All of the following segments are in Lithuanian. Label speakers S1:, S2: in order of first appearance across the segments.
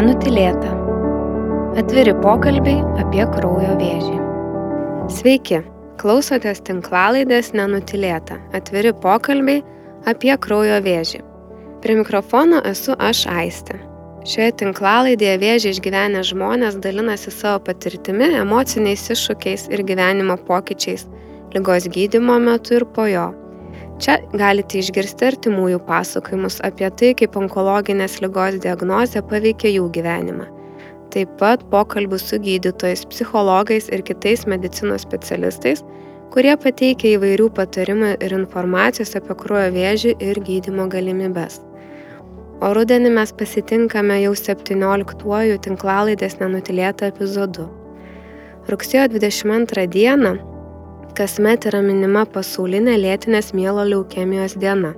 S1: Nenutilėta. Atviri pokalbiai apie kraujo vėžį. Sveiki, klausotės tinklalaidės Nenutilėta. Atviri pokalbiai apie kraujo vėžį. Prie mikrofono esu aš Aistė. Šioje tinklalaidėje vėžį išgyvenę žmonės dalinasi savo patirtimi, emociniais iššūkiais ir gyvenimo pokyčiais, lygos gydimo metu ir po jo. Čia galite išgirsti artimųjų pasakojimus apie tai, kaip onkologinės lygos diagnozė paveikia jų gyvenimą. Taip pat pokalbių su gydytojais, psichologais ir kitais medicinos specialistais, kurie pateikia įvairių patarimų ir informacijos apie kraujo vėžį ir gydimo galimybes. O rudenį mes pasitinkame jau 17-uoju tinklalaidės nenutilėtą epizodu. Rugsėjo 22 dieną kasmet yra minima pasaulinė lėtinės mielo leukemijos diena.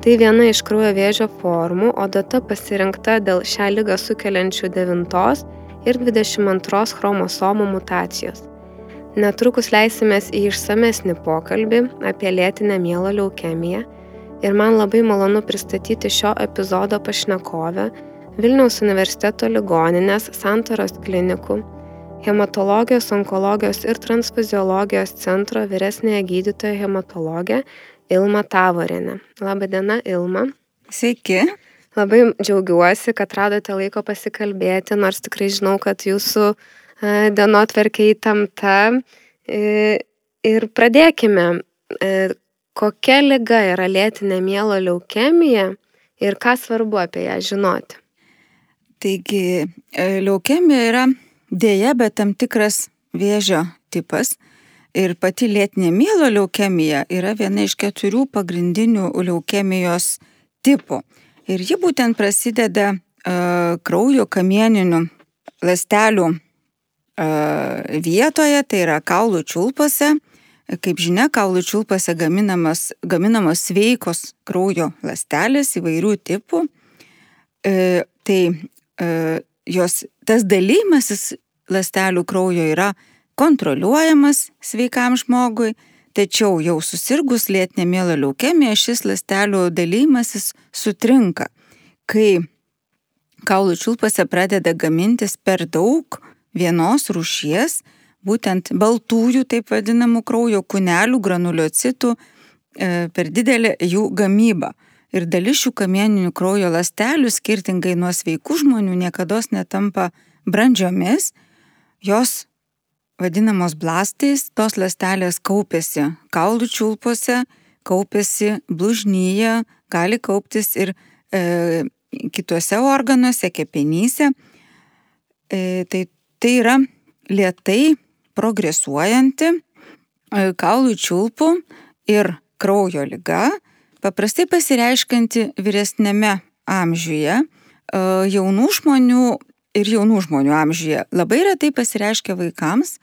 S1: Tai viena iš kraujo vėžio formų, o data pasirinkta dėl šią lygą sukeliančių 9 ir 22 chromosomų mutacijos. Netrukus leisimės į išsamesnį pokalbį apie lėtinę mielo leukemiją ir man labai malonu pristatyti šio epizodo pašnekovę Vilniaus universiteto ligoninės Santaros klinikų hematologijos, onkologijos ir transfuziologijos centro vyresnėje gydytoja hematologė Ilma Tavorinė. Labadiena, Ilma.
S2: Sveiki.
S1: Labai džiaugiuosi, kad radote laiko pasikalbėti, nors tikrai žinau, kad jūsų e, dienotverkė įtamta. E, ir pradėkime. E, kokia lyga yra lėtinė mielo leukemija ir ką svarbu apie ją žinoti?
S2: Taigi, leukemija yra Dėja, bet tam tikras vėžio tipas ir pati lėtinė mielo leukemija yra viena iš keturių pagrindinių leukemijos tipų. Ir ji būtent prasideda uh, kraujo kamieninių lastelių uh, vietoje, tai yra kaulų čiulpose. Kaip žinia, kaulų čiulpose gaminamos, gaminamos sveikos kraujo lastelės įvairių tipų. Uh, tai uh, jos tas dalymasis lastelių kraujo yra kontroliuojamas sveikam žmogui, tačiau jau susirgus lėtinė mėla leukemija šis lastelių dalymasis sutrinka, kai kaulų čiulpose pradeda gamintis per daug vienos rūšies, būtent baltųjų taip vadinamų kraujo kūnelių, granuliocitų, e, per didelę jų gamybą. Ir dalis šių kamieninių kraujo lastelių, skirtingai nuo sveikų žmonių, niekada netampa brandžiomis, jos vadinamos blastais, tos lastelės kaupėsi kaulų čiulpose, kaupėsi blužnyje, gali kauptis ir e, kituose organuose, kepenyse. E, tai, tai yra lietai progresuojanti e, kaulų čiulpų ir kraujo lyga, paprastai pasireiškianti vyresnėme amžiuje, e, jaunų žmonių ir jaunų žmonių amžiuje labai retai pasireiškia vaikams,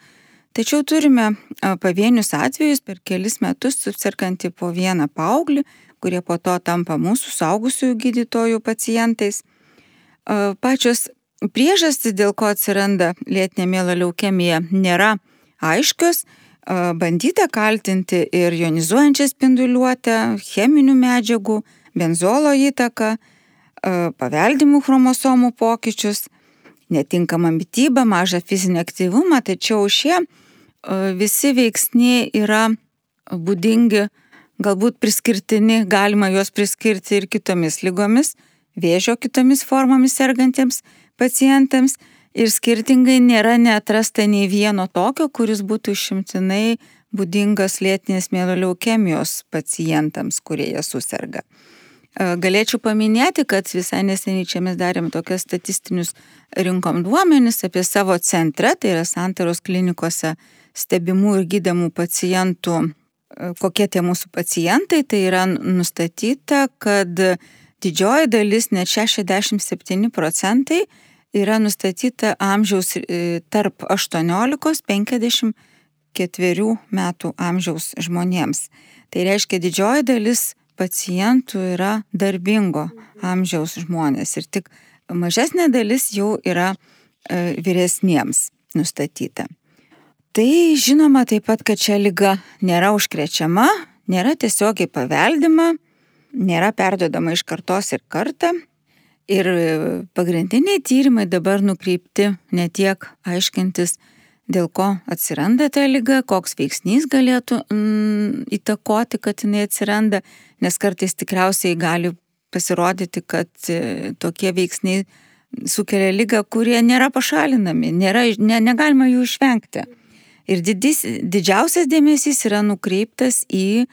S2: tačiau turime pavienius atvejus per kelis metus susirkantį po vieną paauglį, kurie po to tampa mūsų saugusiųjų gydytojų pacientais. Pačios priežastys, dėl ko atsiranda lėtinė mėla leukemija, nėra aiškios, bandyta kaltinti ir jonizuojančią spinduliuotę, cheminių medžiagų, benzolo įtaką, paveldimų chromosomų pokyčius, netinkamą mytybą, mažą fizinį aktyvumą, tačiau šie visi veiksniai yra būdingi, galbūt priskirtini, galima juos priskirti ir kitomis lygomis, vėžio kitomis formomis sergantiems pacientams ir skirtingai nėra neatrasta nei vieno tokio, kuris būtų išimtinai būdingas lėtinės mėlo leukemijos pacientams, kurie ją susirga. Galėčiau paminėti, kad visai neseniai čia mes darėm tokias statistinius rinkom duomenis apie savo centrą, tai yra santaros klinikose stebimų ir gydamų pacientų, kokie tie mūsų pacientai, tai yra nustatyta, kad didžioji dalis, net 67 procentai, yra nustatyta amžiaus e, tarp 18-54 metų amžiaus žmonėms. Tai reiškia, didžioji dalis pacientų yra darbingo amžiaus žmonės ir tik mažesnė dalis jau yra e, vyresniems nustatyta. Tai žinoma taip pat, kad čia lyga nėra užkrečiama, nėra tiesiogiai paveldima, nėra perdodama iš kartos ir kartą Ir pagrindiniai tyrimai dabar nukreipti ne tiek aiškintis, dėl ko atsiranda ta lyga, koks veiksnys galėtų mm, įtakoti, kad jinai atsiranda, nes kartais tikriausiai gali pasirodyti, kad e, tokie veiksniai sukelia lygą, kurie nėra pašalinami, nėra, ne, negalima jų išvengti. Ir didis, didžiausias dėmesys yra nukreiptas į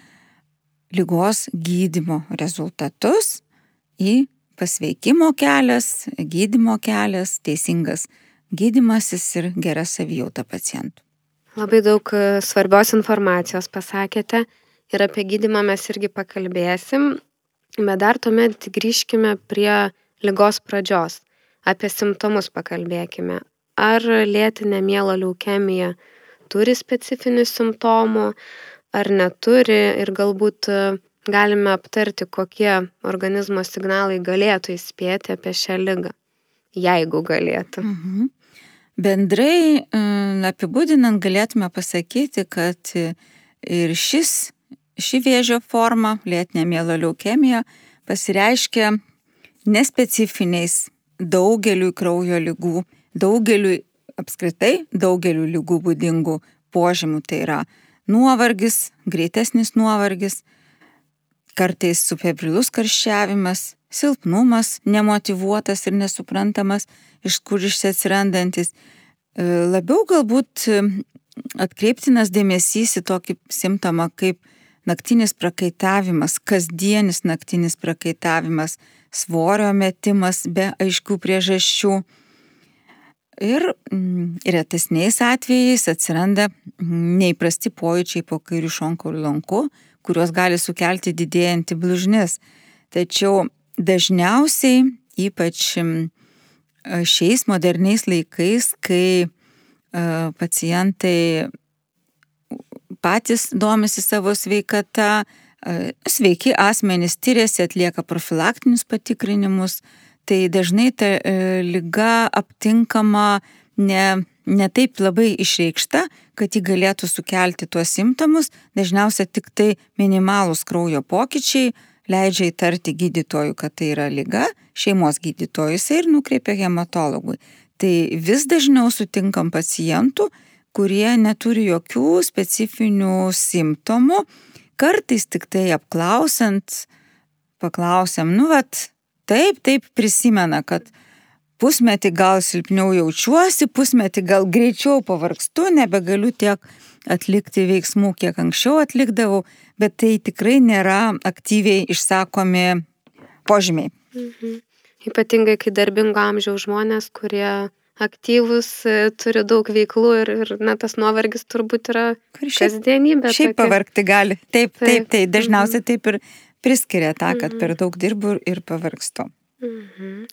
S2: lygos gydimo rezultatus, į pasveikimo kelias, gydimo kelias, teisingas gydimasis ir gera savijauta pacientų.
S1: Labai daug e, svarbios informacijos pasakėte ir apie gydimą mes irgi pakalbėsim, bet dar tuomet grįžkime prie lygos pradžios apie simptomus pakalbėkime. Ar lėtinė mielo leukemija turi specifinių simptomų, ar neturi ir galbūt e, galime aptarti, kokie organizmo signalai galėtų įspėti apie šią lygą, jeigu galėtų. Mhm.
S2: Bendrai e, apibūdinant galėtume pasakyti, kad ir šis, ši vėžio forma, lėtinė mielo leukemija, pasireiškia nespecifiniais daugeliu kraujo lygų, daugeliu apskritai, daugeliu lygų būdingų požymių. Tai yra nuovargis, greitesnis nuovargis, kartais subfebrilus karščiavimas, silpnumas, nemotivuotas ir nesuprantamas, iš kur iš atsirandantis. E, labiau galbūt e, atkreiptinas dėmesys į tokį simptomą kaip naktinis prakaitavimas, kasdienis naktinis prakaitavimas, svorio metimas be aiškių priežasčių. Ir mm, retesniais atvejais atsiranda neįprasti pojūčiai po kairių šonkų ir lankų, kuriuos gali sukelti didėjantį blužnis. Tačiau dažniausiai, ypač mm, šiais moderniais laikais, kai pacientai patys domisi savo sveikata, Sveiki asmenys tyriasi, atlieka profilaktinius patikrinimus, tai dažnai ta e, lyga aptinkama ne, ne taip labai išreikšta, kad ji galėtų sukelti tuos simptomus, dažniausiai tik tai minimalūs kraujo pokyčiai leidžia įtarti gydytojų, kad tai yra lyga, šeimos gydytojus ir nukreipia hematologui. Tai vis dažniau sutinkam pacientų, kurie neturi jokių specifinių simptomų, kartais tik tai apklausant, paklausiam, nu, vat, taip, taip prisimena, kad pusmetį gal silpniau jaučiuosi, pusmetį gal greičiau pavargstu, nebegaliu tiek atlikti veiksmų, kiek anksčiau atlikdavau, bet tai tikrai nėra aktyviai išsakomi požymiai. Mhm.
S1: Ypatingai, kai darbingo amžiaus žmonės, kurie aktyvus, e, turi daug veiklų ir, ir na, tas nuovargis turbūt yra šiaip, kasdienybė.
S2: Šiaip tokia. pavargti gali. Taip, taip, taip, dažniausiai mhm. taip ir priskiria tą, kad mhm. per daug dirbu ir pavargstu.
S1: Mhm.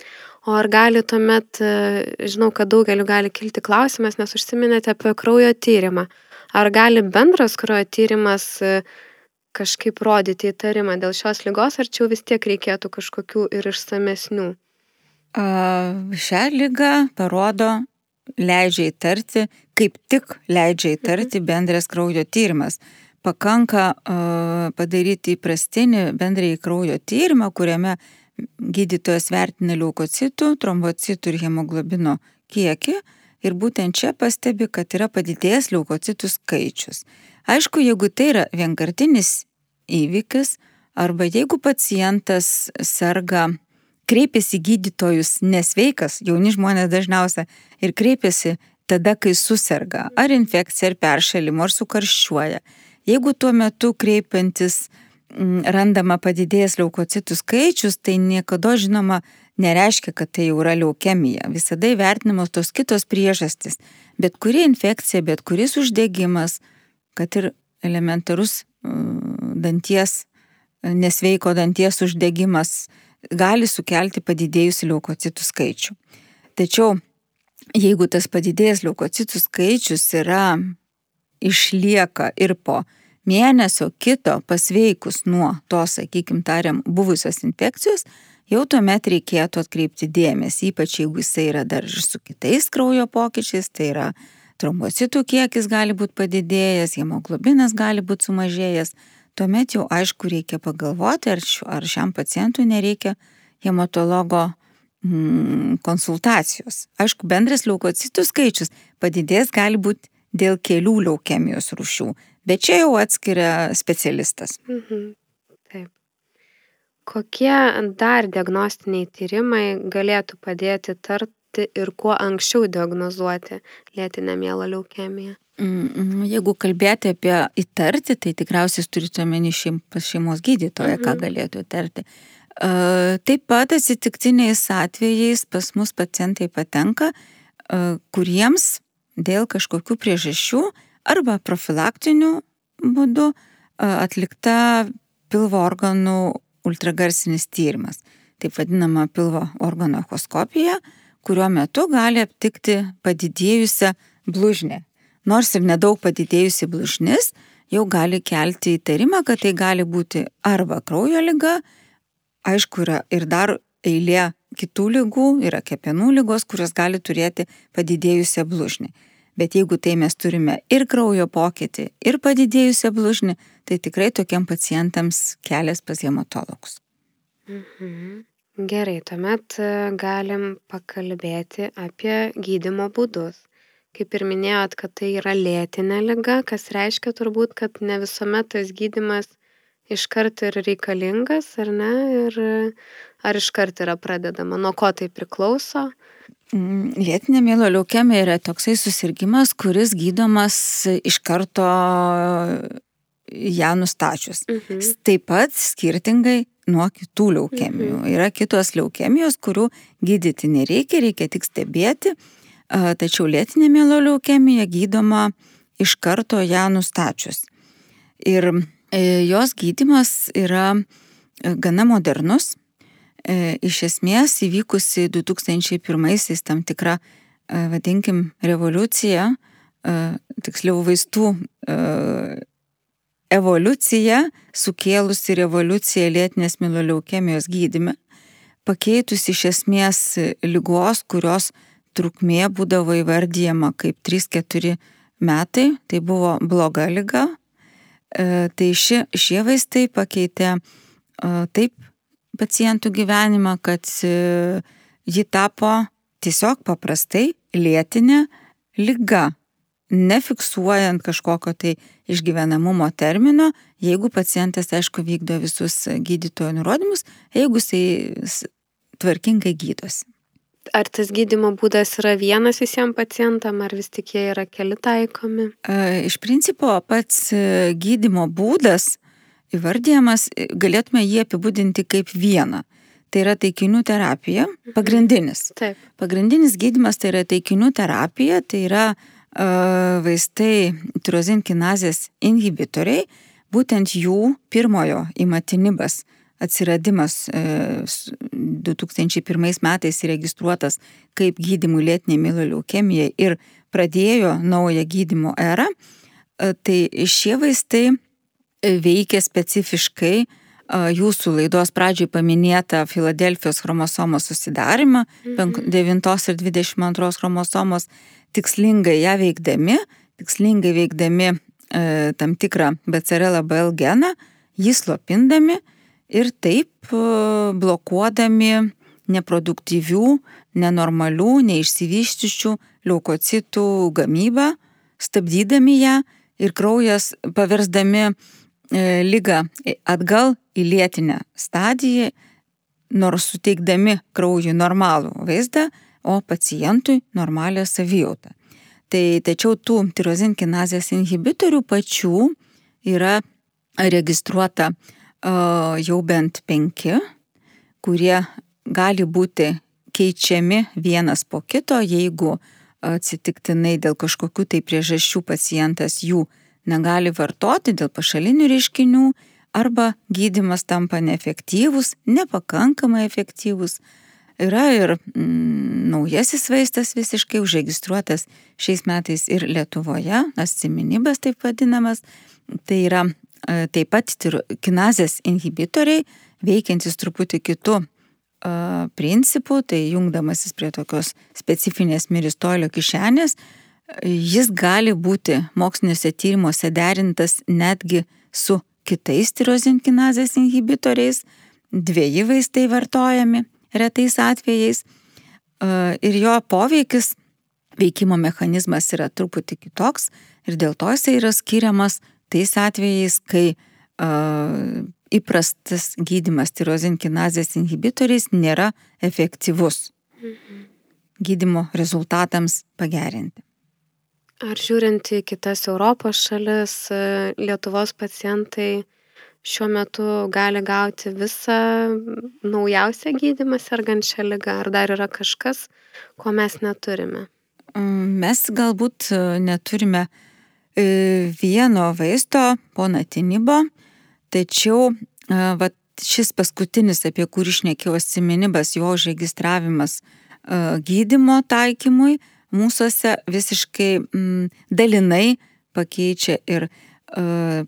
S1: O ar gali tuomet, e, žinau, kad daugeliu gali kilti klausimas, nes užsiminėte apie kraujo tyrimą. Ar gali bendras kraujo tyrimas e, kažkaip rodyti įtarimą dėl šios lygos, ar čia vis tiek reikėtų kažkokių ir išsamesnių?
S2: Šią lygą parodo, leidžia įtarti, kaip tik leidžia įtarti mhm. bendras kraujo tyrimas. Pakanka padaryti įprastinį bendrąjį kraujo tyrimą, kuriame gydytojas vertina leukocitų, trombocitų ir hemoglobino kiekį ir būtent čia pastebi, kad yra padidėjęs leukocitų skaičius. Aišku, jeigu tai yra vienkartinis įvykis arba jeigu pacientas serga kreipiasi gydytojus nesveikas, jauni žmonės dažniausiai ir kreipiasi tada, kai susirga, ar infekcija, ar peršalimo, ar sukarščiuoja. Jeigu tuo metu kreipiantis mm, randama padidėjęs leukocitų skaičius, tai niekada žinoma nereiškia, kad tai jau yra leukemija. Visada įvertinamos tos kitos priežastys. Bet kuri infekcija, bet kuris uždegimas, kad ir elementarus danties, nesveiko danties uždegimas, gali sukelti padidėjusių leukocitų skaičių. Tačiau jeigu tas padidėjęs leukocitų skaičius yra išlieka ir po mėnesio kito pasveikus nuo tos, sakykim, tariam, buvusios infekcijos, jau tuomet reikėtų atkreipti dėmesį, ypač jeigu jisai yra dar ir su kitais kraujo pokyčiais, tai yra trombocitų kiekis gali būti padidėjęs, hemoglobinas gali būti sumažėjęs, tuomet jau aišku reikia pagalvoti, ar, šiu, ar šiam pacientui nereikia hematologo mm, konsultacijos. Aišku, bendras leukocitų skaičius padidės gali būti dėl kelių leukemijos rūšių, bet čia jau atskiria specialistas.
S1: Mhm. Taip. Kokie dar diagnostiniai tyrimai galėtų padėti tarti ir kuo anksčiau diagnozuoti lėtinę mielą leukemiją?
S2: Mm, jeigu kalbėti apie įtarti, tai tikriausiai turite omeny šeim, šeimos gydytoją, mhm. ką galėtų įtarti. Taip pat atsitiktiniais atvejais pas mus pacientai patenka, kuriems dėl kažkokių priežasčių arba profilaktinių būdų atlikta pilvo organų ultragarsinis tyrimas. Taip vadinama pilvo organo echoskopija, kurio metu gali aptikti padidėjusią blužnę. Nors ir nedaug padidėjusi blužnis, jau gali kelti įtarimą, kad tai gali būti arba kraujo lyga, aišku, yra ir dar eilė kitų lygų, yra kepenų lygos, kurios gali turėti padidėjusią blužnį. Bet jeigu tai mes turime ir kraujo pokytį, ir padidėjusią blužnį, tai tikrai tokiem pacientams kelias pas hematologus.
S1: Mhm. Gerai, tuomet e, galim pakalbėti apie gydimo būdus. Kaip ir minėjot, kad tai yra lėtinė lyga, kas reiškia turbūt, kad ne visuomet tas gydimas iškart ir reikalingas, ar ne? Ir ar iškart yra pradedama, nuo ko tai priklauso?
S2: Mm, lėtinė mėlo leukemija yra toksai susirgymas, kuris gydomas iš karto ją nustačius. Mhm. Taip pat skirtingai nuo kitų leukemijų. Mhm. Yra kitos leukemijos, kurių gydyti nereikia, reikia tik stebėti, tačiau lėtinė mėlo leukemija gydoma iš karto ją nustačius. Ir E, jos gydimas yra e, gana modernus. E, iš esmės įvykusi 2001-aisiais tam tikra, vadinkim, revoliucija, tiksliau vaistų evoliucija, sukėlusi revoliuciją lėtinės miloleukemijos gydime, pakeitus iš esmės lygos, kurios trukmė būdavo įvardyjama kaip 3-4 metai, tai buvo bloga lyga, E, tai ši, šie vaistai pakeitė e, taip pacientų gyvenimą, kad e, ji tapo tiesiog paprastai lėtinė lyga, nefiksuojant kažkokio tai išgyvenamumo termino, jeigu pacientas, aišku, vykdo visus gydytojo nurodymus, jeigu jisai tvarkingai gydosi.
S1: Ar tas gydymo būdas yra vienas visiems pacientam, ar vis tik jie yra keli taikomi?
S2: Iš principo pats e, gydymo būdas įvardyjamas, e, galėtume jį apibūdinti kaip vieną. Tai yra taikinių terapija, pagrindinis.
S1: Taip.
S2: Pagrindinis gydimas tai yra taikinių terapija, tai yra uh, vaistai tirozinkinazės inhibitoriai, būtent jų pirmojo imatinibas atsiradimas 2001 e, metais įregistruotas kaip gydimų lėtinė milo leukemija ir pradėjo naują gydimo erą, tai šie vaistai veikia specifiškai jūsų laidos pradžioj paminėta Filadelfijos chromosomos susidarimą, mhm. 9 ir 22 chromosomos, tikslingai ją veikdami, tikslingai veikdami e, tam tikrą BCRL BL geną, jį slopindami, ir taip e, blokuodami neproduktyvių, nenormalių, neišsivyščiusių leukocitų gamybą, stabdydami ją ir kraujas paversdami lygą atgal į lėtinę stadiją, nors suteikdami kraujui normalų vaizdą, o pacientui normalią savijautą. Tai tačiau tų tirozinkinazės inhibitorių pačių yra registruota jau bent penki, kurie gali būti keičiami vienas po kito, jeigu atsitiktinai dėl kažkokių tai priežasčių pacientas jų negali vartoti dėl pašalinių reiškinių arba gydimas tampa neefektyvus, nepakankamai efektyvus. Yra ir mm, naujasis vaistas visiškai užregistruotas šiais metais ir Lietuvoje, asciminibas taip vadinamas. Tai yra E, taip pat kinazės inhibitoriai, veikiantis truputį kitų e, principų, tai jungdamasis prie tokios specifinės miristolio kišenės, jis gali būti moksliniuose tyrimuose derintas netgi su kitais tirozinkinazės inhibitoriais, dviejai vaistai vartojami, retais atvejais ir jo poveikis, veikimo mechanizmas yra truputį kitoks ir dėl to jisai yra skiriamas tais atvejais, kai uh, įprastas gydimas tirozinkinazės inhibitoriais nėra efektyvus mhm. gydimo rezultatams pagerinti.
S1: Ar žiūrint į kitas Europos šalis, Lietuvos pacientai šiuo metu gali gauti visą naujausią gydymą sergančią ligą, ar dar yra kažkas, ko mes neturime?
S2: Mm, mes galbūt neturime e, vieno vaisto, ponatinibo, tačiau vat, šis paskutinis, apie kurį išnekėjau, siminibas, jo užregistravimas gydimo taikymui, mūsųse visiškai mm, dalinai pakeičia ir e,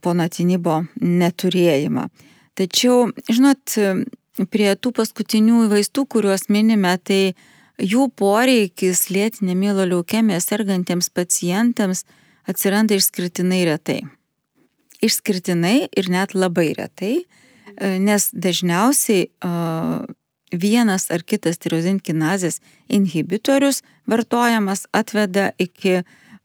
S2: ponatinibo neturėjimą. Tačiau, žinot, prie tų paskutinių vaistų, kuriuos minime, tai jų poreikis lėtinė mylo leukemija sergantiems pacientams atsiranda išskirtinai retai. Išskirtinai ir net labai retai, e, nes dažniausiai vienas ar kitas tirozinkinazės inhibitorius vartojamas atveda iki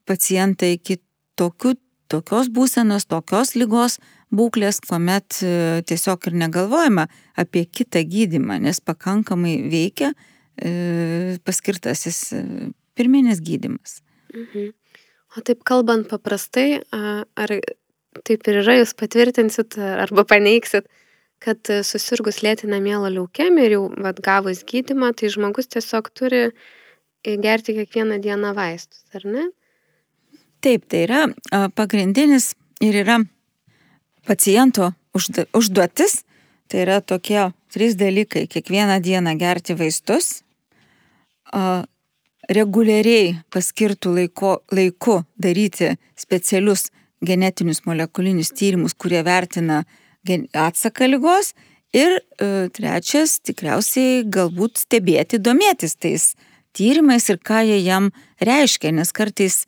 S2: pacientą iki tokių, tokios būsenos, tokios lygos būklės, kuomet e, tiesiog ir negalvojama apie kitą gydimą, nes pakankamai veikia e, paskirtasis e, pirminis gydimas.
S1: Mhm. O taip kalbant paprastai, ar taip ir yra, jūs patvirtinsit arba paneiksit, kad e, susirgus lėtinę mielą leukemiją ir jau vat, gavus gydimą, tai žmogus tiesiog turi e, gerti kiekvieną dieną vaistus, ar ne?
S2: Taip, tai yra pagrindinis ir yra paciento užduotis, tai yra tokie trys dalykai - kiekvieną dieną gerti vaistus, reguliariai paskirtų laiko, laiku daryti specialius genetinius molekulinius tyrimus, kurie vertina atsaką lygos. Ir e, trečias, tikriausiai galbūt stebėti, domėtis tais tyrimais ir ką jie jam reiškia, nes kartais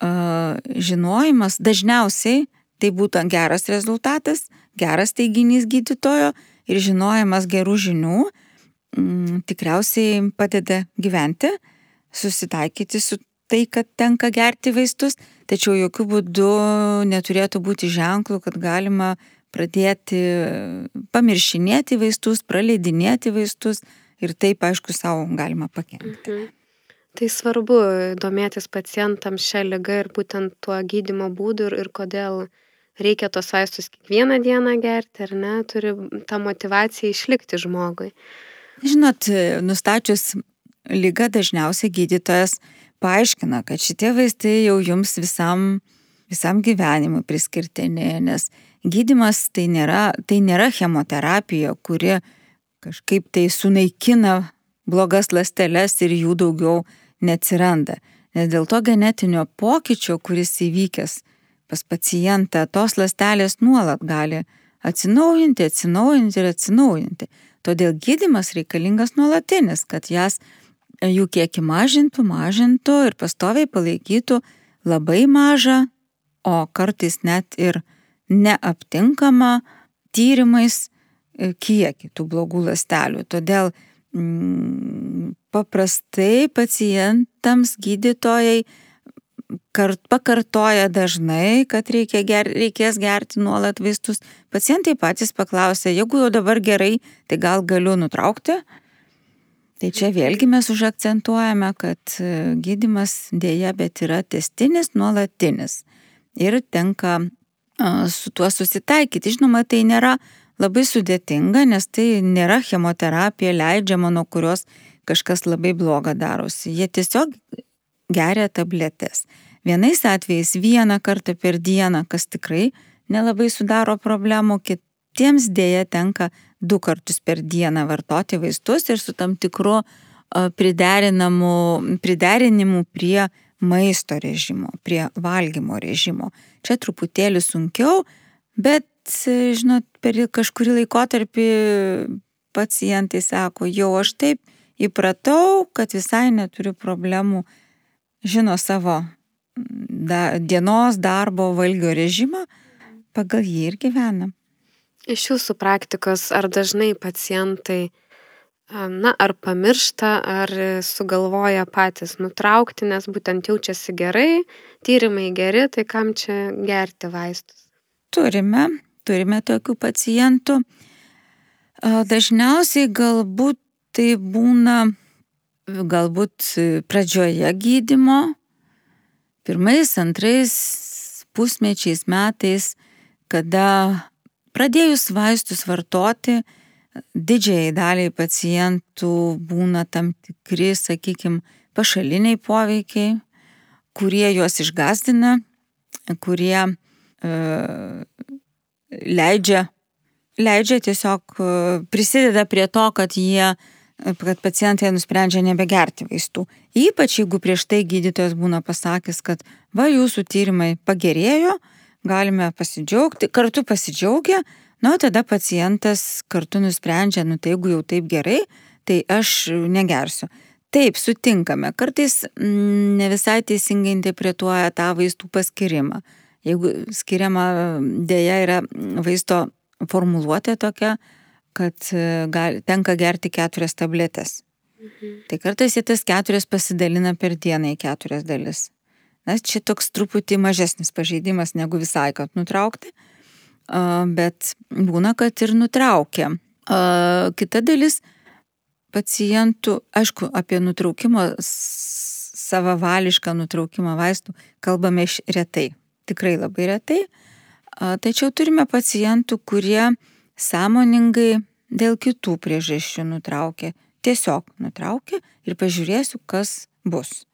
S2: uh, žinojimas dažniausiai tai būtų geras rezultatas, geras teiginys gydytojo ir žinojimas gerų žinių mm, tikriausiai padeda gyventi, susitaikyti su tai, kad tenka gerti vaistus, tačiau jokių būdų neturėtų būti ženklų, kad galima pradėti pamiršinėti vaistus, praleidinėti vaistus ir taip, aišku, savo galima pakengti. Mhm.
S1: Tai svarbu domėtis pacientams šią lygą ir būtent tuo gydimo būdu ir, ir kodėl reikia tos vaistus kiekvieną dieną gerti, ar ne, turi tą motivaciją išlikti žmogui.
S2: Žinot, nustačius lygą dažniausiai gydytojas paaiškina, kad šitie vaistai jau jums visam, visam gyvenimui priskirtini, nes gydimas tai nėra, tai nėra chemoterapija, kuri kažkaip tai sunaikina blogas lasteles ir jų daugiau neatsiranda. Nes dėl to genetinio pokyčio, kuris įvykęs pas pacientą, tos lastelės nuolat gali atsinaujinti, atsinaujinti ir atsinaujinti. Todėl gydimas reikalingas nuolatinis, kad jas jų kiekį mažintų, mažintų ir pastoviai palaikytų labai mažą, o kartais net ir neaptinkama tyrimais e, kiekį tų blogų lastelių. Todėl mm, paprastai pacientams gydytojai kart, pakartoja dažnai, kad reikia ger, reikės gerti nuolat vaistus. Pacientai patys paklausia, jeigu jau dabar gerai, tai gal galiu nutraukti. Tai čia vėlgi mes užakcentuojame, kad e, gydimas dėja, bet yra testinis, nuolatinis. Ir tenka su tuo susitaikyti. Žinoma, tai nėra labai sudėtinga, nes tai nėra chemoterapija leidžiama, nuo kurios kažkas labai bloga darosi. Jie tiesiog geria tabletės. Vienais atvejais vieną kartą per dieną, kas tikrai nelabai sudaro problemų, kitiems dėja tenka du kartus per dieną vartoti vaistus ir su tam tikru priderinimu prie maisto režimo, prie valgymo režimo. Čia truputėlį sunkiau, bet, žinot, per kažkurį laikotarpį pacientai sako, jau aš taip įpratau, kad visai neturiu problemų, žino savo da, dienos darbo valgio režimą, pagal jį ir gyvena.
S1: Iš jūsų praktikos, ar dažnai pacientai na, ar pamiršta, ar sugalvoja patys nutraukti, nes būtent jaučiasi gerai, tyrimai geri, tai kam čia gerti vaistus?
S2: Turime, turime tokių pacientų. Dažniausiai galbūt tai būna galbūt pradžioje gydimo, pirmais, antrais pusmečiais metais, kada pradėjus vaistus vartoti, didžiai daliai pacientų būna tam tikri, sakykime, pašaliniai poveikiai, kurie juos išgazdina, kurie e, leidžia, leidžia tiesiog e, prisideda prie to, kad jie kad pacientai nusprendžia nebegerti vaistų. Ypač jeigu prieš tai gydytojas būna pasakęs, kad va jūsų tyrimai pagerėjo, galime pasidžiaugti, kartu pasidžiaugia, Na, tada pacientas kartu nusprendžia, nu tai jeigu jau taip gerai, tai aš negersiu. Taip, sutinkame, kartais mm, ne visai teisingai interpretuoja tą vaistų paskirimą. Jeigu skiriama dėja yra vaisto formuluotė tokia, kad e, gal, tenka gerti keturias tabletės. Mhm. Tai kartais jie tas keturias pasidalina per dieną į keturias dalis. Na, čia toks truputį mažesnis pažeidimas negu visai, kad nutraukti bet būna, kad ir nutraukia. Kita dalis pacientų, aišku, apie nutraukimo, savavališką nutraukimą vaistų kalbame iš retai, tikrai labai retai. Tačiau turime pacientų, kurie sąmoningai dėl kitų priežasčių nutraukė. Tiesiog nutraukė ir pažiūrėsiu, kas bus.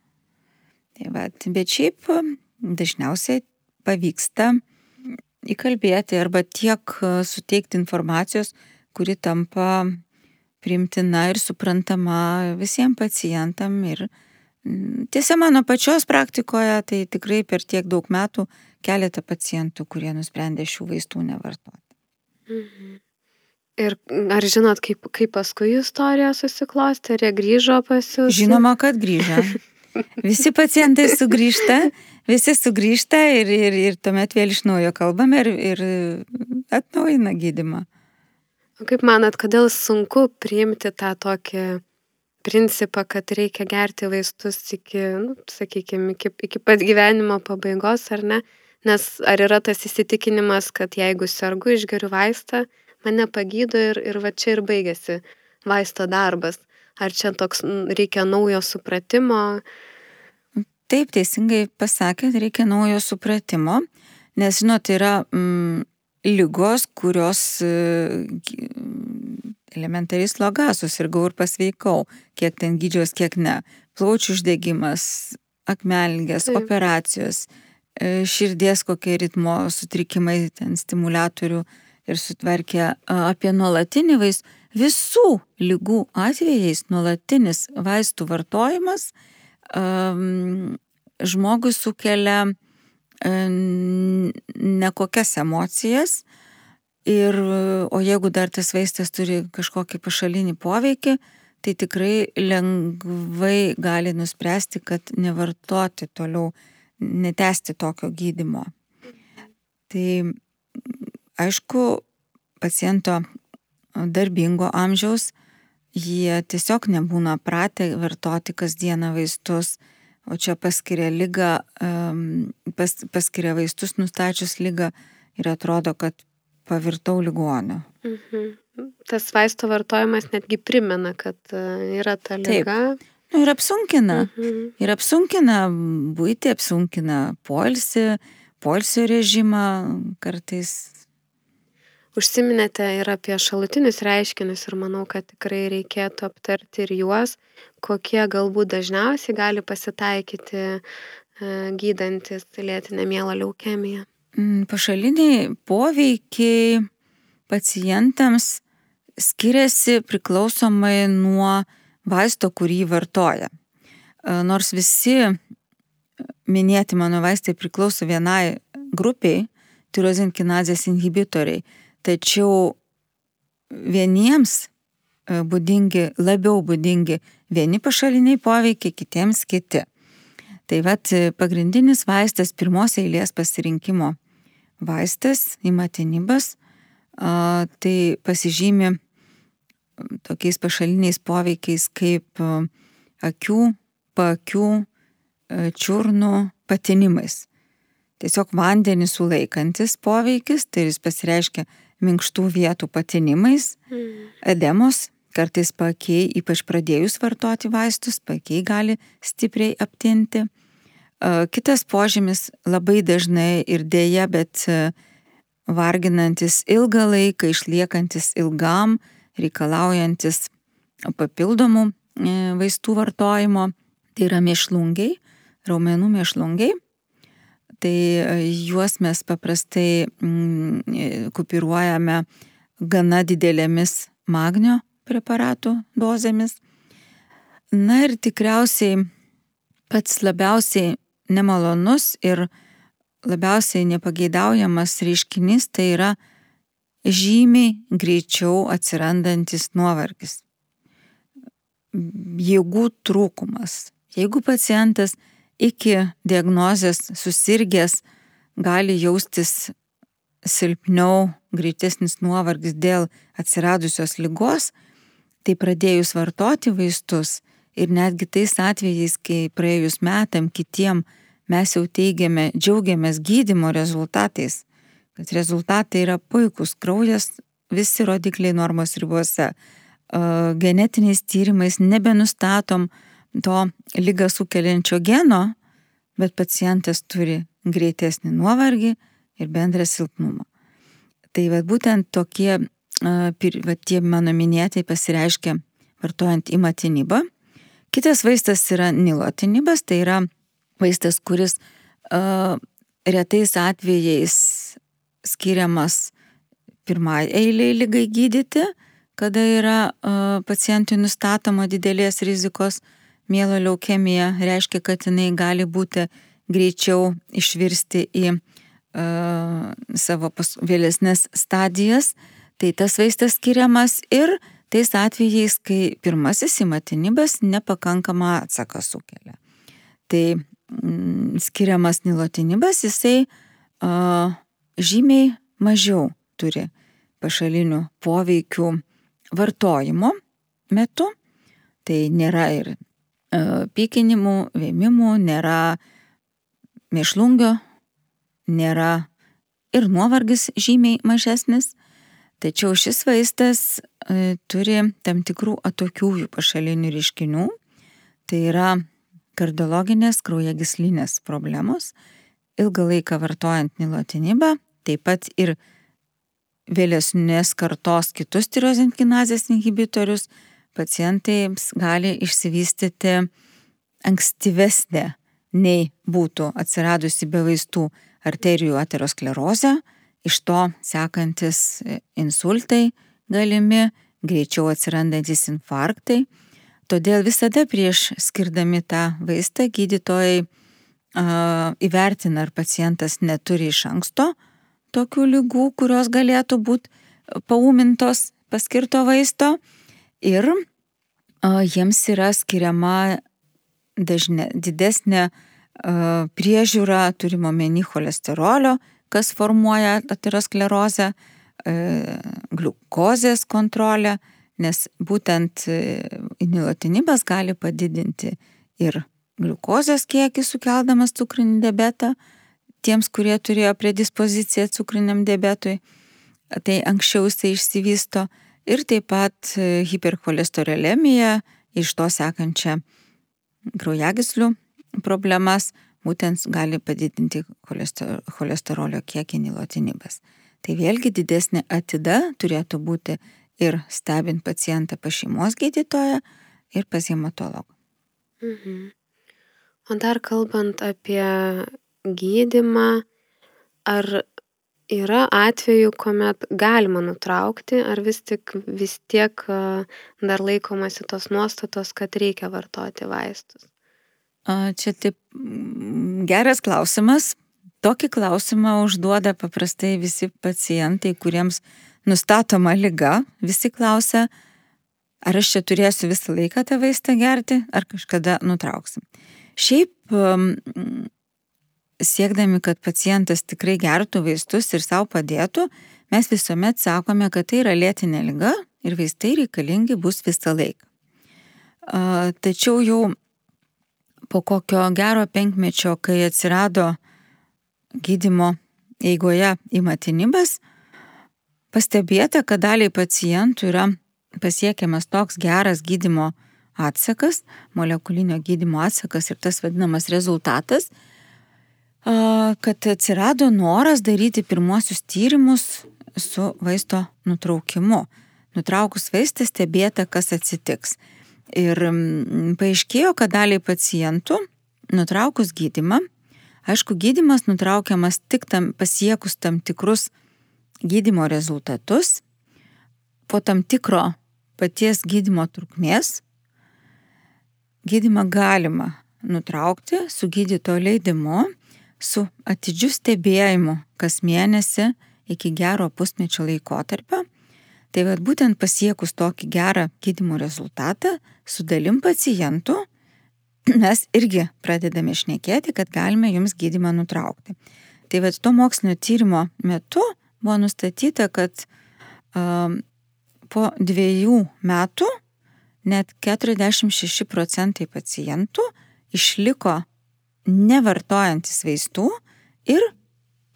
S2: Tai va, bet šiaip dažniausiai pavyksta įkalbėti arba tiek e, suteikti informacijos, kuri tampa priimtina ir suprantama visiems pacientam. Ir tiesa, mano pačios praktikoje, tai tikrai per tiek daug metų keletą pacientų, kurie nusprendė šių vaistų nevartoti.
S1: Mhm. Ir ar žinot, kaip, kaip paskui istorija susiklosti, ar jie grįžo pas jūs?
S2: Žinoma, kad grįžo. Visi pacientai sugrįžta, visi sugrįžta ir, ir, ir tuomet vėl iš naujo kalbame ir, ir atnaujina gydimą.
S1: O kaip manat, kodėl sunku priimti tą tokį principą, kad reikia gerti vaistus iki, nu, sakykime, iki, iki pat gyvenimo pabaigos, ar ne? Nes ar yra tas įsitikinimas, kad jeigu sergu, išgeriu vaistą, mane pagydo ir, ir va čia ir baigėsi vaisto darbas. Ar čia toks reikia naujo supratimo?
S2: Taip, teisingai pasakėt, reikia naujo supratimo, nes, žinot, yra mm, lygos, kurios e, elementariai sloga, susirgau ir pasveikau, kiek ten gydžiaus, kiek ne. Plaučių uždegimas, akmelgės, Taip. operacijos, e, širdies kokie ritmo sutrikimai, ten stimulatorių ir sutvarkė apie nuolatinį vaistų Visų lygų atvejais nuolatinis vaistų vartojimas um, žmogui sukelia um, nekokias emocijas, ir, o jeigu dar tas vaistas turi kažkokį pašalinį poveikį, tai tikrai lengvai gali nuspręsti, kad nevartoti toliau, netesti tokio gydimo. Tai aišku, paciento darbingo amžiaus, jie tiesiog nebūna pratę vartoti kasdieną vaistus, o čia paskiria lygą, pas, paskiria vaistus nustačius lygą ir atrodo, kad pavirtau ligoniu. Mhm.
S1: Tas vaisto vartojimas netgi primena, kad e, yra ta lyga. Taip.
S2: Nu, ir apsunkina. Mhm. Ir apsunkina būti, apsunkina polsi, polsio režimą, kartais
S1: Užsiminėte ir apie šalutinius reiškinius ir manau, kad tikrai reikėtų aptarti ir juos, kokie galbūt dažniausiai gali pasitaikyti e, gydantis lėtinę mielą leukemiją.
S2: Mm, pašaliniai poveikiai pacientams skiriasi priklausomai nuo vaisto, kurį vartoja. E, nors visi minėti mano vaistai priklauso vienai grupiai, tirozinkinazės inhibitoriai, Tačiau vieniems e, būdingi, labiau būdingi vieni pašaliniai poveikiai, kitiems kiti. Tai vad e, pagrindinis vaistas pirmos eilės pasirinkimo vaistas, imatinibas, tai pasižymi tokiais pašaliniais poveikiais kaip akių, paakių, čiurnų patinimais. Tiesiog vandenį sulaikantis poveikis, tai jis pasireiškia minkštų vietų patinimais, mm. edemos, kartais pakiai, ypač pradėjus vartoti vaistus, pakiai gali stipriai aptinti. Kitas požymis labai dažnai ir dėja, bet varginantis ilgą laiką, išliekantis ilgam, reikalaujantis papildomų e, vaistų vartojimo, tai yra mėšlungiai, raumenų mėšlungiai. Tai e, juos mes paprastai mm, e, kupiruojame gana didelėmis magnio preparatų dozėmis. Na ir tikriausiai pats labiausiai nemalonus ir labiausiai nepageidaujamas reiškinys tai yra žymiai greičiau atsirandantis nuovargis. Jėgų trūkumas. Jeigu pacientas iki diagnozės susirgęs gali jaustis silpniau, greitesnis nuovargis dėl atsiradusios lygos, tai pradėjus vartoti vaistus ir netgi tais atvejais, kai praėjus metam kitiem mes jau teigiame, džiaugiamės gydimo rezultatais, kad rezultatai yra puikūs, kraujas, visi rodikliai normos ribose, genetiniais tyrimais nebenustatom to lygą sukeliančio geno, bet pacientas turi greitesnį nuovargį ir bendrą silpnumą. Tai va būtent tokie, va, tie mano minėtai pasireiškia vartojant imatinibą. Kitas vaistas yra nilotinibas, tai yra vaistas, kuris uh, retais atvejais skiriamas pirmai eiliai lygai gydyti, kada yra uh, pacientui nustatoma didelės rizikos mėlo leukemija, reiškia, kad jinai gali būti greičiau išvirsti į uh, savo pas, vėlesnės stadijas, tai tas vaistas skiriamas ir tais atvejais, kai pirmasis įmatinibas nepakankamą atsaką sukelia. Tai Mm, skiriamas nilotinibas, jisai a, žymiai mažiau turi pašalinių poveikių vartojimo metu. Tai nėra ir pykinimų, vėmimų, nėra mėšlungio, nėra ir nuovargis žymiai mažesnis. Tačiau šis vaistas a, turi tam tikrų atokiųjų pašalinių reiškinių. Tai yra kardiologinės kraujagyslinės problemos, ilgą laiką vartojant nilotinibą, taip pat ir vėlesnės kartos kitus tirozinkinazės inhibitorius, pacientams gali išsivystyti ankstyvesnė nei būtų atsiradusi be vaistų arterijų aterosklerozė, iš to sekantis insultai galimi, greičiau atsirandantis infarktai. Todėl visada prieš skirdami tą vaistą gydytojai a, įvertina, ar pacientas neturi iš anksto tokių lygų, kurios galėtų būti paumintos paskirto vaisto ir jiems yra skiriama dažne, didesnė priežiūra, turimo meni cholesterolio, kas formuoja aterosklerozę, gliukozės kontrolę nes būtent e, nilotinibas gali padidinti ir gliukozės kiekį sukeldamas cukrinį diabetą tiems, kurie turėjo predispoziciją cukriniam diabetui, tai anksčiau jisai išsivysto ir taip pat e, hipercholesterolemiją, iš to sekančią kraujagyslių problemas, būtent gali padidinti cholesterolio kiekį nilotinibas. Tai vėlgi didesnė atida turėtų būti ir stebint pacientą pas šeimos gydytoją ir pas hematologą.
S1: Mhm. O dar kalbant apie gydimą, ar yra atvejų, kuomet galima nutraukti, ar vis tik vis tiek dar laikomasi tos nuostatos, kad reikia vartoti vaistus?
S2: Čia taip geras klausimas. Tokį klausimą užduoda paprastai visi pacientai, kuriems nustatoma lyga, visi klausia, ar aš čia turėsiu visą laiką tą vaistą gerti, ar kažkada nutrauksim. Šiaip siekdami, kad pacientas tikrai gertų vaistus ir savo padėtų, mes visuomet sakome, kad tai yra lėtinė lyga ir vaistai reikalingi bus visą laiką. Tačiau jau po kokio gero penkmečio, kai atsirado gydimo eigoje įmatinibas, pastebėta, kad daliai pacientų yra pasiekiamas toks geras gydimo atsakas, molekulinio gydimo atsakas ir tas vadinamas rezultatas, kad atsirado noras daryti pirmuosius tyrimus su vaisto nutraukimu. Nutraukus vaistą stebėta, kas atsitiks. Ir paaiškėjo, kad daliai pacientų nutraukus gydimą, aišku, gydimas nutraukiamas tik tam pasiekus tam tikrus gydimo rezultatus, po tam tikro paties gydimo trukmės, gydimą galima nutraukti su gydytojo leidimu su atidžiu stebėjimu kas mėnesį iki gero pusmečio laikotarpio. Tai vad būtent pasiekus tokį gerą gydimo rezultatą su dalim pacientų, mes irgi pradedame šnekėti, kad galime jums gydimą nutraukti. Tai vad to mokslinio tyrimo metu buvo nustatyta, kad um, po dviejų metų net 46 procentai pacientų išliko nevartojantis vaistų ir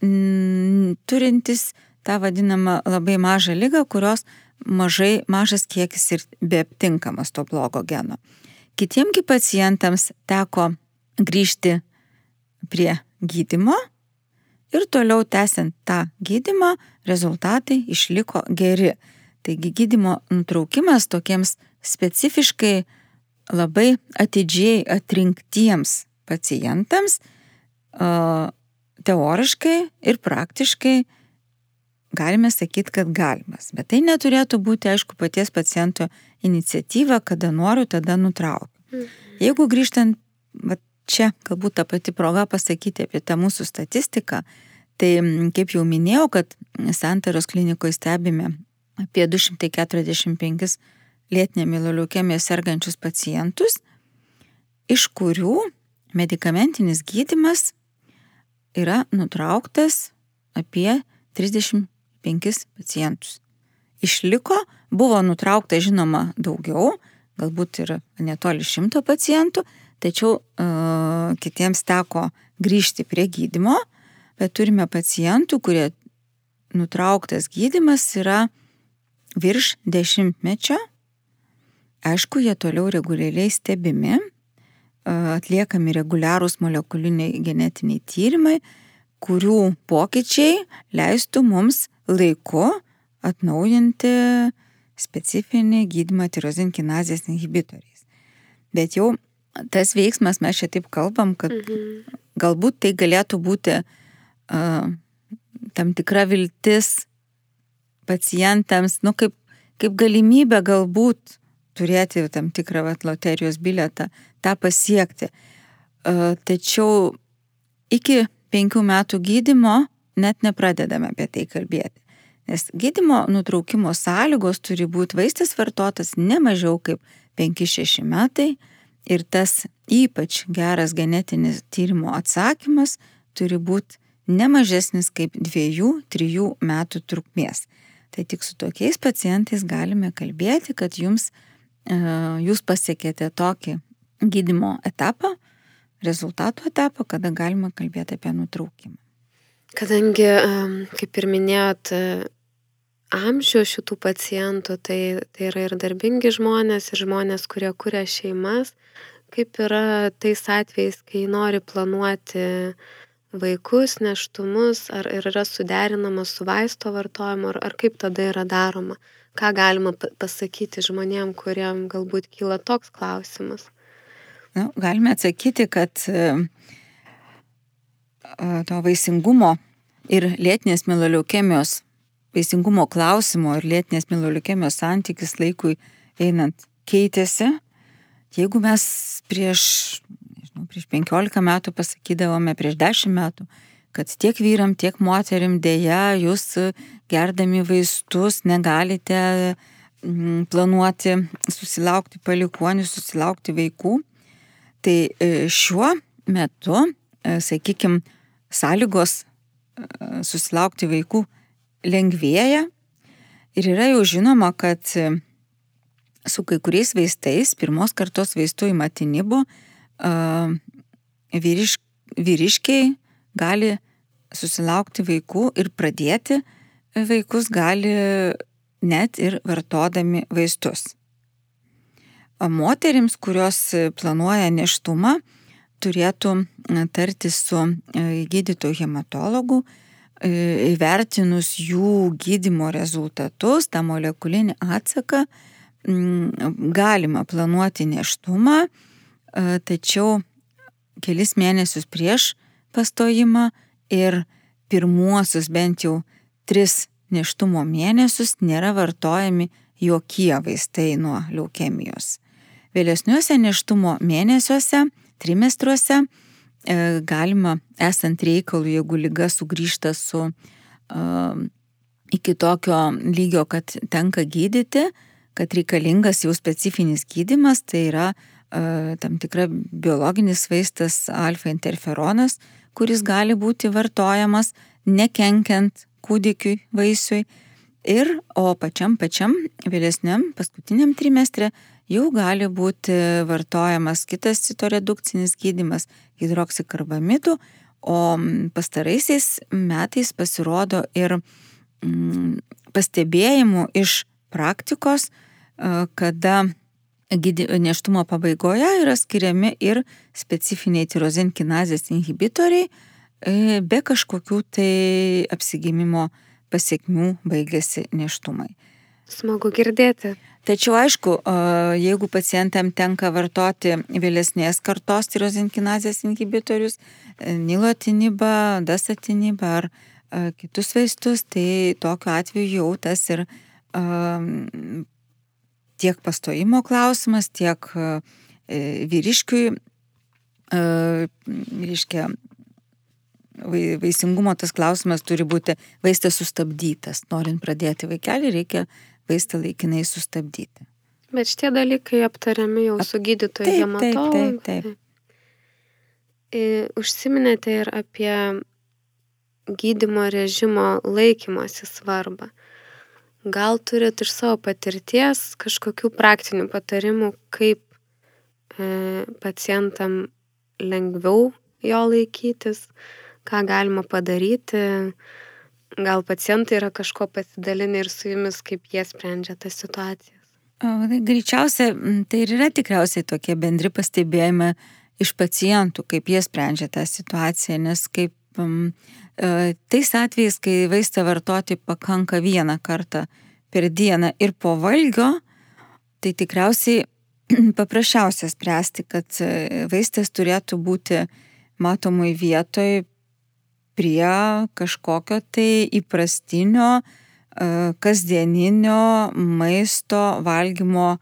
S2: mm, turintis tą vadinamą labai mažą lygą, kurios mažai, mažas kiekis ir beaptinkamas to blogo geno. Kitiemgi pacientams teko grįžti prie gydimo ir toliau tęsiant tą gydimą rezultatai išliko geri. Taigi gydimo nutraukimas tokiems specifiškai labai atidžiai atrinktiems pacientams teoriškai ir praktiškai galime sakyti, kad galimas. Bet tai neturėtų būti, aišku, paties paciento iniciatyva, kada noriu, tada nutraukiu. Mhm. Jeigu grįžtant, va, čia galbūt ta pati proga pasakyti apie tą mūsų statistiką, tai kaip jau minėjau, kad santaros klinikoje stebime apie 245 lėtinė mieloliukemija sergančius pacientus, iš kurių medikamentinis gydimas yra nutrauktas apie 35 pacientus. Išliko, buvo nutraukta žinoma daugiau, galbūt ir netoli šimto pacientų, tačiau uh, kitiems teko grįžti prie gydimo, bet turime pacientų, kurie nutrauktas gydimas yra virš dešimtmečio. Aišku, jie toliau reguliariai stebimi, atliekami reguliarūs molekuliniai genetiniai tyrimai, kurių pokyčiai leistų mums laiku atnaujinti specifinį gydimą tirozinkinazės inhibitoriais. Bet jau tas veiksmas, mes čia taip kalbam, kad mhm. galbūt tai galėtų būti uh, tam tikra viltis pacientams, nu kaip, kaip galimybė galbūt turėti tam tikrą vat, loterijos biletą, tą pasiekti. E, tačiau iki penkių metų gydimo net nepradedame apie tai kalbėti. Nes gydimo nutraukimo sąlygos turi būti vaistas vartotas ne mažiau kaip 5-6 metai ir tas ypač geras genetinis tyrimo atsakymas turi būti ne mažesnis kaip 2-3 metų trukmės. Tai tik su tokiais pacientais galime kalbėti, kad jums jūs pasiekėte tokį gydimo etapą, rezultatų etapą, kada galima kalbėti apie nutraukimą.
S1: Kadangi, kaip ir minėjot, e, amžių šitų pacientų, tai, tai yra ir darbingi žmonės, ir žmonės, kurie kuria šeimas, kaip yra tais atvejais, kai nori planuoti vaikus, neštumus, ar yra suderinama su vaisto vartojimu, ar, ar kaip tada yra daroma ką galima pasakyti žmonėm, kuriem galbūt kyla toks klausimas?
S2: Nu, galime atsakyti, kad e, to vaisingumo ir lėtinės mieloliukemijos, vaisingumo klausimo ir lėtinės mieloliukemijos santykis laikui einant keitėsi. Jeigu mes prieš, prieš 15 metų pasakydavome, prieš 10 metų, kad tiek vyram, tiek moterim dėja jūs gerdami vaistus negalite mm, planuoti susilaukti palikonių, susilaukti vaikų. Tai e, šiuo metu, e, sakykime, sąlygos e, susilaukti vaikų lengvėja Ir yra jau žinoma, kad su kai kuriais vaistais, pirmos kartos vaistų įmatinibu, vyriš, vyriškiai gali susilaukti vaikų ir pradėti vaikus gali net ir vartodami vaistus. Moterims, kurios planuoja neštumą, turėtų tartis su gydytoju hematologu, įvertinus jų gydimo rezultatus, tą molekulinį atsaką, galima planuoti neštumą, tačiau kelis mėnesius prieš pastojimą ir pirmuosius bent jau tris neštumo mėnesius nėra vartojami jokie vaistai nuo leukemijos. Vėlesniuose neštumo mėnesiuose, trimestruose e, galima, esant reikalų, jeigu lyga sugrįžta su uh, iki tokio lygio, kad tenka gydyti, kad reikalingas jau specifinis gydimas, tai yra tam tikra biologinis vaistas alfa interferonas, kuris gali būti vartojamas nekenkiant kūdikiui, vaisiui. Ir, o pačiam pačiam vėlesniam, paskutiniam trimestre jau gali būti vartojamas kitas citoredukcinis gydimas hidroksikarbamidų, o pastaraisiais metais pasirodo ir mm, pastebėjimų iš praktikos, kada neštumo pabaigoje yra skiriami ir specifiniai tirozinkinazės inhibitoriai, e, be kažkokių tai apsigimimo pasiekmių baigėsi neštumai.
S1: Smagu girdėti.
S2: Tačiau aišku, jeigu pacientam tenka vartoti vėlesnės kartos tirozinkinazės inhibitorius, e, nilotinibą, dasatinibą ar kitus vaistus, tai tokiu atveju jau tas ir um, tiek pastojimo klausimas, tiek e, vyriškiui, e, reiškia, vaisingumo tas klausimas turi būti vaistas sustabdytas. Norint pradėti vaikelį, reikia vaistą laikinai sustabdyti.
S1: Bet šitie dalykai aptariami jau su gydytoju hematologu. Taip, taip, taip. Užsiminėte ir apie gydimo režimo laikymosi svarbą. Gal turit iš savo patirties kažkokių praktinių patarimų, kaip e, pacientam lengviau jo laikytis, ką galima padaryti. Gal pacientai yra kažko pasidalinę ir su jumis, kaip jie sprendžia tas situacijas.
S2: Tai greičiausia, tai ir yra tikriausiai tokie bendri pastebėjimai iš pacientų, kaip jie sprendžia tą situaciją, nes kaip tais atvejais, kai vaistą vartoti pakanka vieną kartą per dieną ir po valgio, tai tikriausiai paprasčiausia spręsti, kad e, vaistas turėtų būti matomai vietoj prie kažkokio tai įprastinio, e, kasdieninio maisto valgymo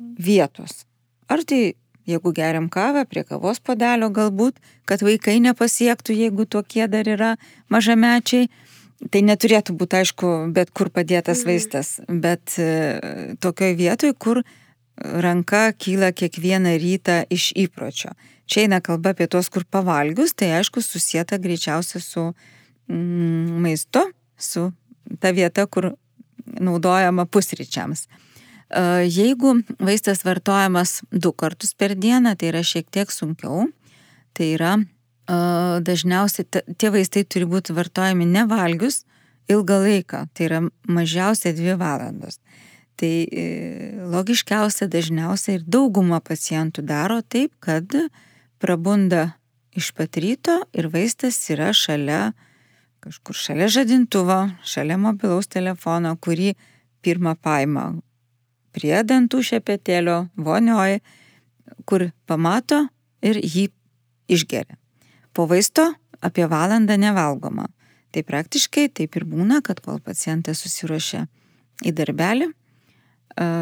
S2: vietos. Ar tai jeigu geriam kavą, prie kavos podelio galbūt, kad vaikai nepasiektų, jeigu tokie dar yra mažamečiai. Tai neturėtų būti, aišku, bet kur padėtas mhm. vaistas, bet e, tokioje vietoje, kur ranka kyla kiekvieną rytą iš įpročio. Čia eina kalba apie tos, kur pavalgius, tai aišku, susijęta greičiausia su mm, maistu, su ta vieta, kur naudojama pusryčiams. Jeigu vaistas vartojamas du kartus per dieną, tai yra šiek tiek sunkiau. Tai yra dažniausiai tie vaistai turi būti vartojami nevalgius ilgą laiką, tai yra mažiausiai dvi valandos. Tai e, logiškiausia dažniausiai ir dauguma pacientų daro taip, kad prabunda iš pat ryto ir vaistas yra šalia, kažkur šalia žadintuvo, šalia mobilaus telefono, kurį pirmą paima prie dantų šepetėlio, vonioje, kur pamato ir jį išgeria. Po vaisto apie valandą nevalgoma. Tai praktiškai taip ir būna, kad kol pacientas susiruošia į darbelį,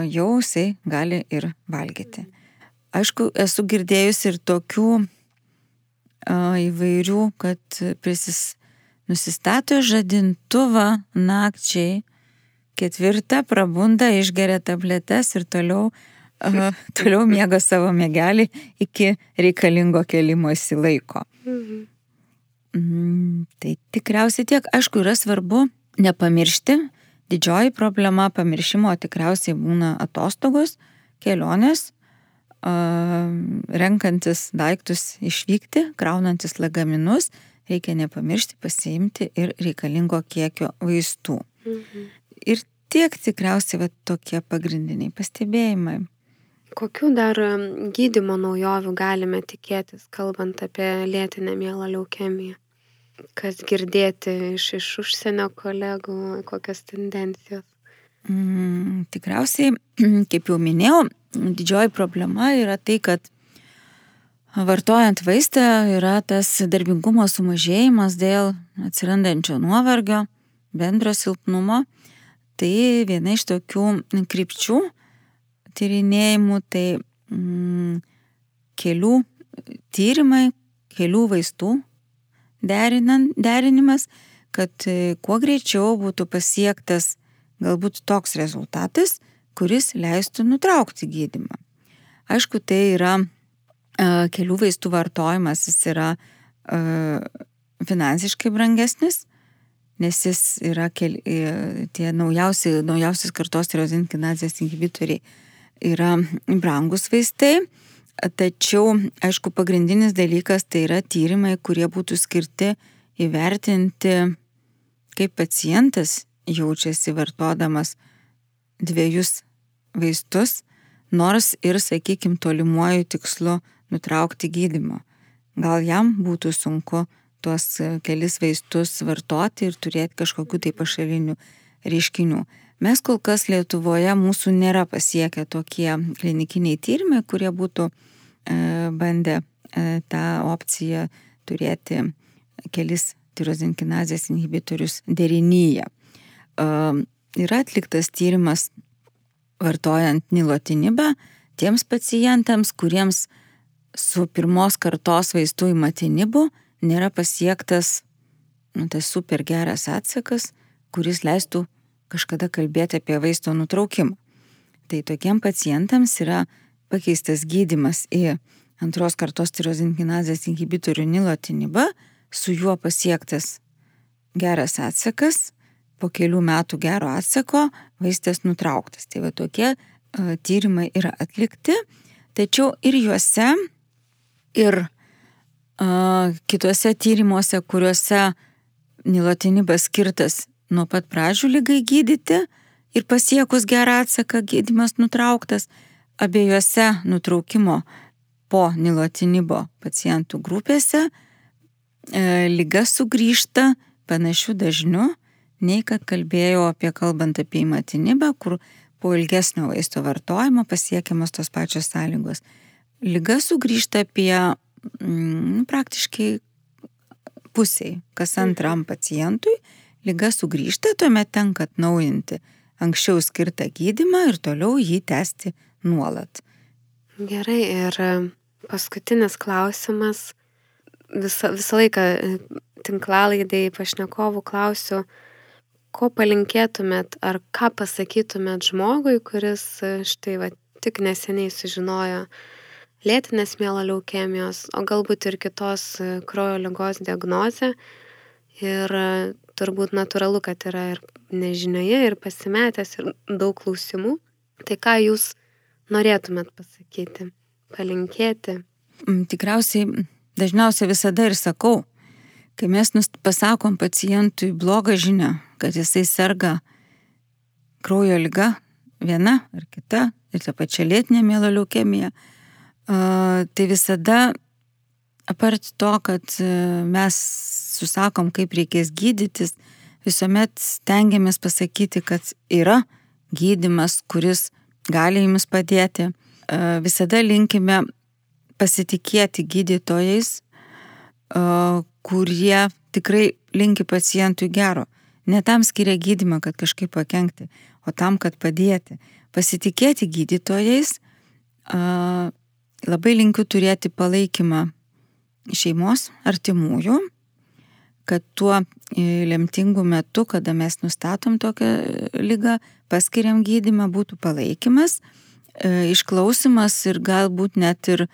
S2: jau jisai gali ir valgyti. Aišku, esu girdėjusi ir tokių įvairių, kad prisis, nusistato žadintuvą nakčiai Ketvirta prabunda, išgeria tabletes ir toliau, uh, toliau miega savo mėgelį iki reikalingo kelimosi laiko. Mhm. Mm, tai tikriausiai tiek, aišku, yra svarbu nepamiršti, Didžioji problema pamiršimo tikriausiai būna atostogos, kelionės, renkantis daiktus išvykti, kraunantis lagaminus, reikia nepamiršti pasiimti ir reikalingo kiekio vaistų. Mhm. Ir tiek tikriausiai va, tokie pagrindiniai pastebėjimai.
S1: Kokių dar gydimo naujovių galime tikėtis, kalbant apie lėtinę mielą leukemiją? Kas girdėti iš, iš užsienio kolegų, kokios tendencijos?
S2: Mm, tikriausiai, kaip jau minėjau, didžioji problema yra tai, kad vartojant vaistą yra tas darbingumo sumažėjimas dėl atsirandančio nuovargio, bendro silpnumo. Tai viena iš tokių krypčių tyrinėjimų, tai mm, kelių tyrimai, kelių vaistų derinan, derinimas, kad kuo greičiau būtų pasiektas galbūt toks rezultatas, kuris leistų nutraukti gydimą. Aišku, tai yra e, kelių vaistų vartojimas, jis yra e, finansiškai brangesnis, nes jis yra keli, e, tie naujausi, naujausios kartos tirozinkinazės inhibitoriai yra brangus vaistai, tačiau, aišku, pagrindinis dalykas tai yra tyrimai, kurie būtų skirti įvertinti, kaip pacientas jaučiasi vartodamas dviejus vaistus, nors ir, sakykime, tolimuoju tikslu nutraukti gydimo. Gal jam būtų sunku tuos kelis vaistus vartoti ir turėti kažkokiu tai pašalinių reiškinių. Mes kol kas Lietuvoje mūsų nėra pasiekę tokie klinikiniai tyrimai, kurie būtų e, bandę e, tą opciją turėti kelis tirozinkinazės inhibitorius derinyje yra atliktas tyrimas vartojant nilotinibą tiems pacientams, kuriems su pirmos kartos vaistų įmatinibu nėra pasiektas nu, tas super geras atsakas, kuris leistų kažkada kalbėti apie vaisto nutraukimą. Tai tokiem pacientams yra pakeistas gydimas į antros kartos tirozinkinazės inhibitorių nilotinibą, su juo pasiektas geras atsakas po kelių metų gero atsako vaistas nutrauktas. Tai va tokie tyrimai yra atlikti, tačiau ir juose, ir kitose tyrimuose, kuriuose nilotinibas skirtas nuo pat pradžių lygai gydyti ir pasiekus gerą atsaką gydimas nutrauktas, abiejose nutraukimo po nilotinibo pacientų grupėse e, lyga sugrįžta panašių dažniu nei kad kalbėjau apie kalbant apie įmatinibą, kur po ilgesnio vaisto vartojimo pasiekiamas tos pačios sąlygos. Liga sugrįžta apie mm, praktiškai pusiai, kas antram pacientui, lyga sugrįžta, tuomet tenka atnaujinti anksčiau skirtą gydimą ir toliau jį tęsti nuolat.
S1: Gerai, ir paskutinis klausimas. Visą, visą laiką tinklalaidai pašnekovų klausiu, ko palinkėtumėt ar ką pasakytumėt žmogui, kuris e, štai va tik neseniai sužinojo lėtinės mielo leukemijos, o galbūt ir kitos e, kraujo lygos diagnozę. Ir e, turbūt natūralu, kad yra ir nežinioje, ir pasimetęs, ir daug klausimų. Tai ką jūs norėtumėt pasakyti, palinkėti?
S2: Mm, tikriausiai dažniausiai visada ir sakau, kai mes pasakom pacientui blogą žinią, kad jisai serga kraujo lyga, viena ar kita, ir ta pačia lėtinė mėlo leukemija, tai visada, apart to, kad e, mes susakom, kaip reikės gydytis, visuomet stengiamės pasakyti, kad yra gydimas, kuris gali jums padėti. Visada linkime pasitikėti gydytojais, kurie tikrai linki pacientui gero. Ne tam skiria gydimą, kad kažkaip pakengti, o tam, kad padėti. Pasitikėti gydytojais, labai linkiu turėti palaikymą šeimos, artimųjų, kad tuo e, lemtingu metu, kada mes nustatom tokią lygą, paskiriam gydimą, būtų palaikymas, e, išklausimas ir galbūt net ir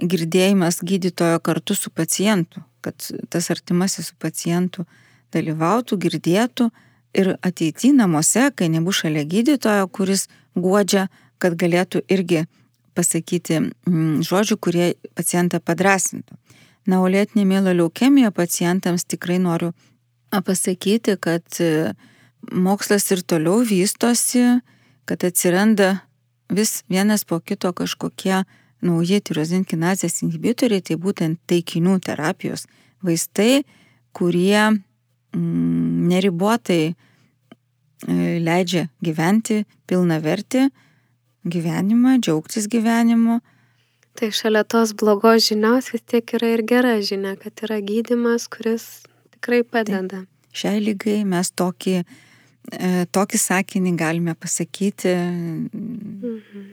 S2: girdėjimas gydytojo kartu su pacientu, kad tas artimasis su pacientu dalyvautų, girdėtų, ir ateity namuose, kai nebus šalia gydytojo, kuris guodžia, kad galėtų irgi pasakyti mm, žodžių, kurie pacientą padrasintų. Na, o lėtinė mėlo leukemija pacientams tikrai noriu pasakyti, kad e, mokslas ir toliau vystosi, kad atsiranda vis vienas po kito kažkokie nauji tirozinkinazės inhibitoriai, tai būtent taikinių terapijos vaistai, kurie mm, neribotai e, leidžia gyventi pilna verti gyvenimą, džiaugtis gyvenimu.
S1: Tai šalia tos blogos žinios vis tiek yra ir gera žinia, kad yra gydimas, kuris tikrai padeda. Tai
S2: šiai lygai mes tokį, e, tokį sakinį galime pasakyti. Mhm.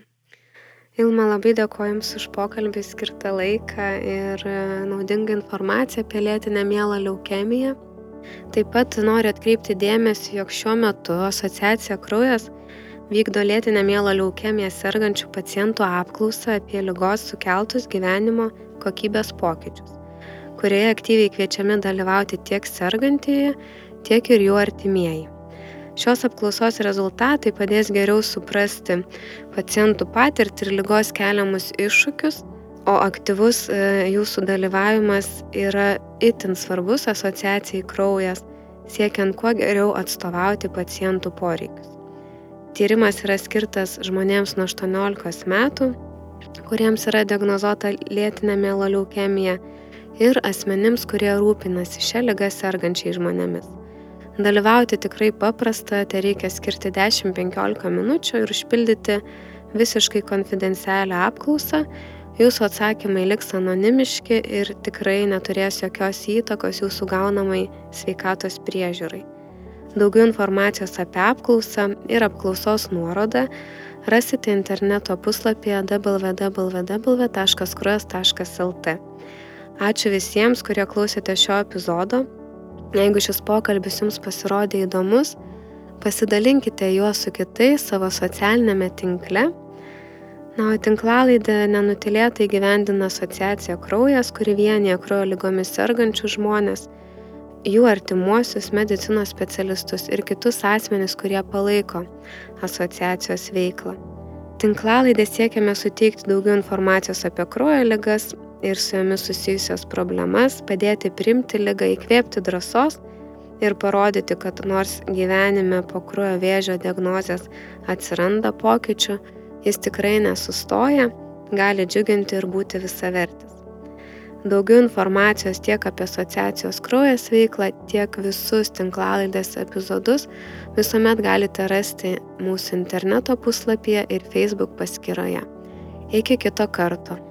S1: Ilma, labai dėkoju Jums už pokalbį skirtą laiką ir e, naudingą informaciją apie lėtinę mielą leukemiją. Taip pat noriu atkreipti dėmesį, jog šiuo metu asociacija Kraujas vykdo lėtinę mielą leukemiją sergančių pacientų apklausą apie lygos sukeltus gyvenimo kokybės pokyčius, kurioje aktyviai kviečiami dalyvauti tiek sergantieji, tiek ir jų artimieji. Šios apklausos rezultatai padės geriau suprasti pacientų patirtį ir lygos keliamus iššūkius, o aktyvus e, jūsų dalyvavimas yra itin svarbus asociacijai kraujas, siekiant kuo geriau atstovauti pacientų poreikius. Tyrimas yra skirtas žmonėms nuo 18 metų, kuriems yra diagnozuota lėtinė mieloleukemija ir asmenims, kurie rūpinasi šią ligą sergančiai žmonėmis. Dalyvauti tikrai paprasta, tai reikia skirti 10-15 minučių ir užpildyti visiškai konfidencialią apklausą. Jūsų atsakymai liks anonimiški ir tikrai neturės jokios įtakos jūsų gaunamai sveikatos priežiūrai. Daugiau informacijos apie apklausą ir apklausos nuorodą rasite interneto puslapyje www.kruos.lt. Ačiū visiems, kurie klausėte šio epizodo. Jeigu šis pokalbis jums pasirodė įdomus, pasidalinkite juo su kitais savo socialinėme tinkle. Na, o tinklalaidę nenutilėtai gyvendina asociacija Kraujas, kuri vienyje kraujo lygomis sergančių žmonės jų artimuosius, medicinos specialistus ir kitus asmenis, kurie palaiko asociacijos veiklą. Tinklalaidę siekiame suteikti daugiau informacijos apie kraujo ligas ir su jomis susijusios problemas, padėti primti lygą, įkvėpti drąsos ir parodyti, kad nors gyvenime po kraujo vėžio diagnozės atsiranda pokyčių, jis tikrai nesustoja, gali džiuginti ir būti visavertis. Daugiau informacijos tiek apie asociacijos kraujas veiklą, tiek visus tinklalaidės epizodus visuomet galite rasti mūsų interneto puslapyje ir Facebook paskyroje. Iki kito karto.